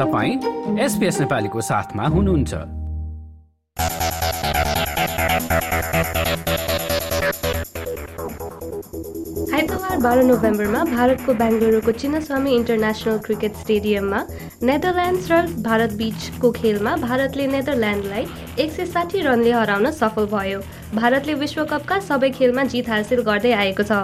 तपाईँ एसपिएस नेपालीको साथमा हुनुहुन्छ। आइतबार बाह्र नोभेम्बरमा भारतको बेङ्गलुरुको चिन्नस्वामी इन्टरनेसनल क्रिकेट स्टेडियममा नेदरल्यान्ड्स र भारत बीचको खेलमा भारतले नेदरल्यान्डलाई एक सय साठी रनले हराउन सफल भयो। भारतले विश्वकपका सबै खेलमा जित हासिल गर्दै आएको छ।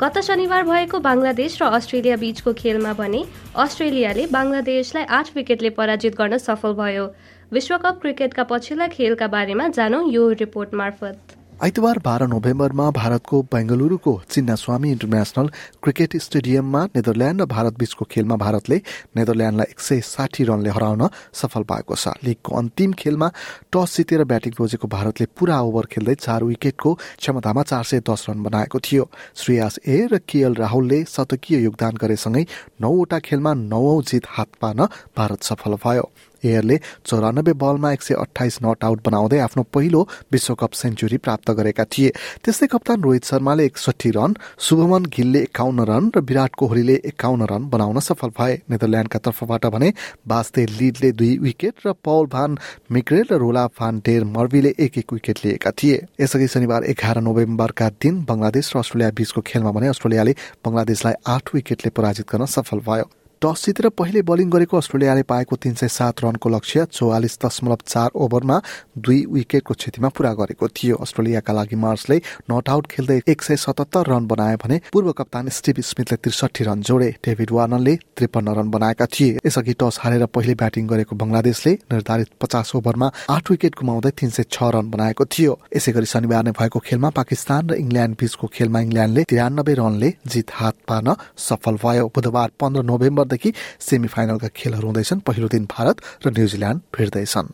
गत शनिबार भएको बङ्गलादेश र अस्ट्रेलिया बीचको खेलमा भने अस्ट्रेलियाले बङ्गलादेशलाई आठ विकेटले पराजित गर्न सफल भयो। विश्वकप क्रिकेटका पछिल्ला खेलका बारेमा जानौँ यो रिपोर्ट मार्फत। आइतबार बाह्र नोभेम्बरमा भारतको बेङ्गलुरुको चिन्नास्वामी इन्टरनेसनल क्रिकेट स्टेडियममा नेदरल्याण्ड र भारत बीचको खेलमा भारतले नेदरल्याण्डलाई एक सय साठी रनले हराउन सफल पाएको छ। लिगको अन्तिम खेलमा टस जितेर ब्याटिङ रोजेको भारतले पूरा ओभर खेल्दै चार विकेटको क्षमतामा चार सय दस रन बनाएको थियो। श्रेयास ए र केएल राहुलले शतकीय योगदान गरेसँगै नौवटा खेलमा नौ जित हात पार्न भारत सफल भयो। एयरले चौरानब्बे बलमा एक सय अठाइस नट आउट बनाउँदै आफ्नो पहिलो विश्वकप सेन्चुरी प्राप्त गरेका थिए। त्यस्तै कप्तान रोहित शर्माले एकसठी रन शुभमन गिलले एकाउन्न रन र विराट कोहलीले एकाउन्न रन बनाउन सफल भए। नेदरल्याण्डका तर्फबाट भने बास्ते लिडले दुई विकेट र पौल भान मिक्रेल र रोला भान डेर मर्वीले एक एक विकेट लिएका थिए। यसअघि शनिबार एघार नोभेम्बरका दिन बंगलादेश र अस्ट्रेलिया बीचको खेलमा भने अस्ट्रेलियाले बंगलादेशलाई आठ विकेटले पराजित गर्न सफल भयो। टस जितेर पहिले बलिङ गरेको अस्ट्रेलियाले पाएको तीन सय सात रनको लक्ष्य चौवालिस दशमलव चार ओभरमा दुई विकेटको क्षतिमा पूरा गरेको थियो। अस्ट्रेलियाका लागि मार्सले नट आउट खेल्दै एक सय सतहत्तर रन बनाए भने पूर्व कप्तान स्टिभ स्मिथले त्रिसठी रन जोडे। डेभिड वार्नरले त्रिपन्न रन बनाएका थिए। यसअघि टस हारेर पहिले ब्याटिङ गरेको बंगलादेशले निर्धारित पचास ओभरमा आठ विकेट गुमाउँदै तीन सय छ रन बनाएको थियो। यसै गरी शनिबार नै भएको खेलमा पाकिस्तान र इङ्ल्याण्ड बीचको खेलमा इङ्ल्याण्डले तिरानब्बे रनले जित हात पार्न सफल भयो। बुधबार पन्ध्र नोभेम्बर देखि सेमी फाइनलका खेलहरू हुँदैछन्। पहिलो दिन भारत र न्युजिल्याण्ड भिड्दैछन्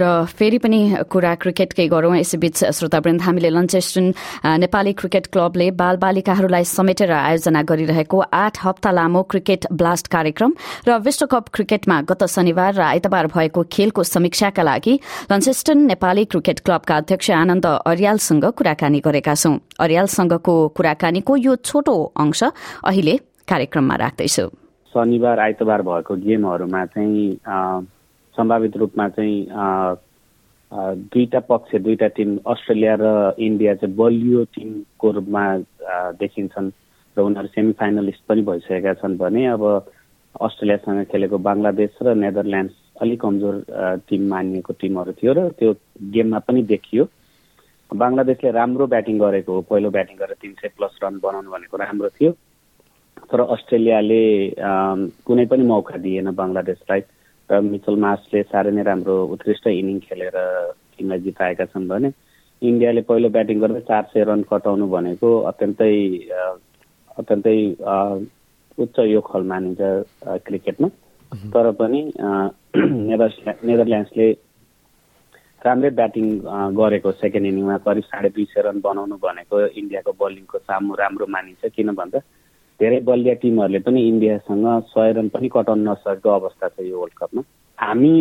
र फेरि पनि कुरा क्रिकेटकै गरौं। यसैबीच श्रोतावृन्द हामीले लन्चेस्टन नेपाली क्रिकेट क्लबले बाल बालिकाहरूलाई समेटेर आयोजना गरिरहेको आठ हप्ता लामो क्रिकेट ब्लास्ट कार्यक्रम र विश्वकप क्रिकेटमा गत शनिबार र आइतबार भएको खेलको समीक्षाका लागि लन्चेस्टन नेपाली क्रिकेट क्लबका अध्यक्ष आनन्द अरियालसँग कुराकानी गरेका छौं। अरियालसँगको कुराकानीको यो छोटो अंश अहिले कार्यक्रममा राख्दैछु। शनिबार आइतबार भएको गेमहरूमा चाहिँ सम्भावित रूपमा चाहिँ दुईटा पक्ष दुईटा टिम अस्ट्रेलिया र इन्डिया चाहिँ बलियो टिमको रूपमा देखिन्छन् र उनीहरू सेमी फाइनलिस्ट पनि भइसकेका छन् भने अब अस्ट्रेलियासँग खेलेको बङ्गलादेश र नेदरल्यान्ड्स अलिक कमजोर टिम मानिएको टिमहरू थियो र त्यो गेममा पनि देखियो। बङ्गलादेशले राम्रो ब्याटिङ गरेको हो पहिलो ब्याटिङ गरेर तिन सय प्लस रन बनाउनु भनेको राम्रो थियो। तर अस्ट्रेलियाले कुनै पनि मौका दिएन बङ्गलादेशलाई र मिचल मार्सले साह्रै नै राम्रो उत्कृष्ट इनिङ खेलेर टिमलाई जिताएका छन् भने इन्डियाले पहिलो ब्याटिङ गर्दै चार सय रन कटाउनु भनेको अत्यन्तै अत्यन्तै उच्च यो खल मानिन्छ क्रिकेटमा। तर पनि नेदर नेदरल्यान्ड्सले राम्रै ब्याटिङ गरेको सेकेन्ड इनिङमा करिब साढे दुई सय रन बनाउनु भनेको इन्डियाको बलिङको सामु राम्रो मानिन्छ। किन भन्दा धेरै बलिया टिमहरूले पनि इन्डियासँग सय रन पनि कटाउन नसकेको अवस्था छ यो वर्ल्ड कपमा। हामी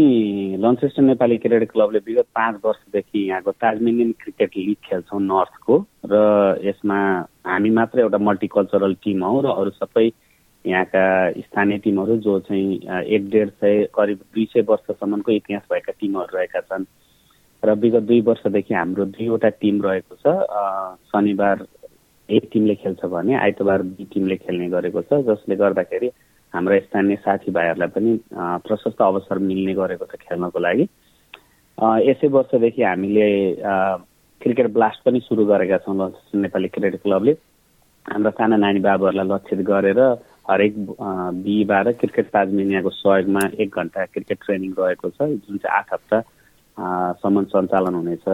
लन्चेस्टर नेपाली क्रिकेट क्लबले विगत पाँच वर्षदेखि यहाँको ताजमेनियन क्रिकेट लिग खेल्छौँ नर्थको र यसमा हामी मात्र एउटा मल्टिकल्चरल टिम हौ र अरू सबै यहाँका स्थानीय टिमहरू जो चाहिँ एक डेढ सय करिब दुई सय वर्षसम्मको इतिहास भएका टिमहरू रहेका छन्। र विगत दुई वर्षदेखि हाम्रो दुईवटा टिम रहेको छ शनिबार ए टिमले खेल्छ भने आइतबार बी टिमले खेल्ने गरेको छ जसले गर्दाखेरि हाम्रा स्थानीय साथीभाइहरूलाई पनि प्रशस्त अवसर मिल्ने गरेको छ खेल्नको लागि। यसै वर्षदेखि हामीले क्रिकेट ब्लास्ट पनि सुरु गरेका छौँ नेपाली क्रिकेट क्लबले। हाम्रा साना नानी बाबुहरूलाई लक्षित गरेर हरेक बिहिबार क्रिकेट ताजमेनियाको सहयोगमा एक घन्टा क्रिकेट ट्रेनिङ रहेको छ जुन चाहिँ आठ हप्ता सम्म सञ्चालन हुनेछ।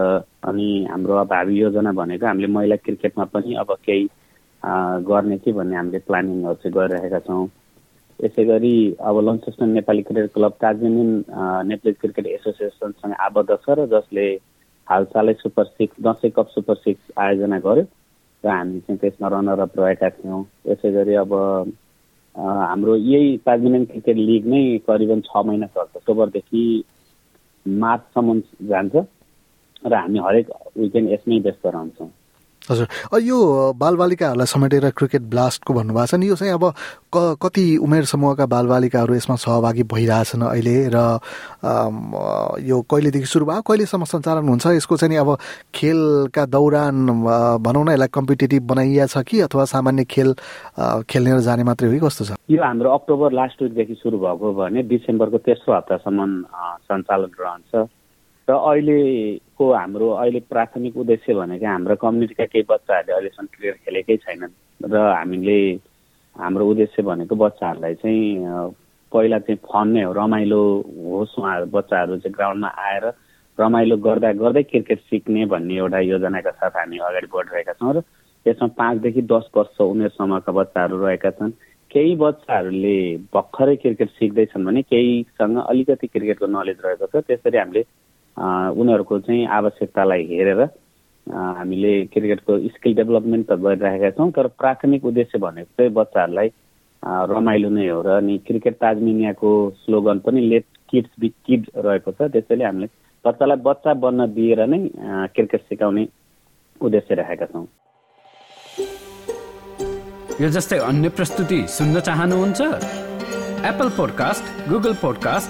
अनि हाम्रो भावी योजना भनेको हामीले महिला क्रिकेटमा पनि अब केही गर्ने कि भन्ने हामीले प्लानिङहरू चाहिँ गरिरहेका छौँ। यसै गरी अब Launceston Nepali cricket club Tasmanian Nepali cricket एसोसिएसनसँग आबद्ध छ र जसले हालसालै super six Dashain cup super six आयोजना गर्यो र हामी चाहिँ त्यसमा रनर अप रहेका थियौँ। यसै गरी अब हाम्रो यही ताजमेनियन क्रिकेट लिग नै करिबन छ महिना चल्छ। अक्टोबरदेखि मार्चसम्म जान्छ र हामी हरेक विकेन्ड यसमै व्यस्त रहन्छौँ। हजुर। यो बालबालिकाहरूलाई समेटेर क्रिकेट ब्लास्टको भन्नुभएको छ नि यो चाहिँ अब क कति उमेर समूहका बालबालिकाहरू यसमा सहभागी भइरहेछन् अहिले र यो कहिलेदेखि सुरु भयो कहिलेसम्म सञ्चालन हुन्छ यसको चाहिँ नि अब खेलका दौरान भनौँ न यसलाई कम्पिटेटिभ बनाइया छ कि अथवा सामान्य खेल खेल्ने जाने मात्रै हो कि कस्तो छ? यो हाम्रो अक्टोबर लास्ट विकदेखि सुरु भएको भने डिसेम्बरको तेस्रो हप्तासम्म सञ्चालन रहन्छ। र अहिलेको हाम्रो अहिले प्राथमिक उद्देश्य भनेको हाम्रो कम्युनिटीका केही बच्चाहरूले अहिलेसम्म क्रिकेट खेलेकै छैनन्। र हामीले हाम्रो उद्देश्य भनेको बच्चाहरूलाई चाहिँ पहिला चाहिँ फन नै हो रमाइलो होस् उहाँहरू बच्चाहरू चाहिँ ग्राउन्डमा आएर रमाइलो गर्दा गर्दै क्रिकेट सिक्ने भन्ने एउटा योजनाका साथ हामी अगाडि बढिरहेका छौँ र त्यसमा पाँचदेखि दस वर्ष उमेरसम्मका बच्चाहरू रहेका छन्। केही बच्चाहरूले भर्खरै क्रिकेट सिक्दैछन् भने केहीसँग अलिकति क्रिकेटको नलेज रहेको छ। त्यसरी हामीले उनीहरूको चाहिँ आवश्यकतालाई हेरेर हामीले क्रिकेटको स्किल डेभलपमेन्ट त गरिरहेका छौँ तर प्राथमिक उद्देश्य भनेको चाहिँ बच्चाहरूलाई रमाइलो नै हो र अनि क्रिकेट ताजमिनियाको स्लोगन पनि लेट किड्स बी किड रहेको छ। त्यसैले हामीले बच्चालाई बच्चा बन्न दिएर नै क्रिकेट सिकाउने उद्देश्य राखेका छौँ। यो जस्तै अन्य प्रस्तुति सुन्न चाहनुहुन्छ? Apple podcast Google podcast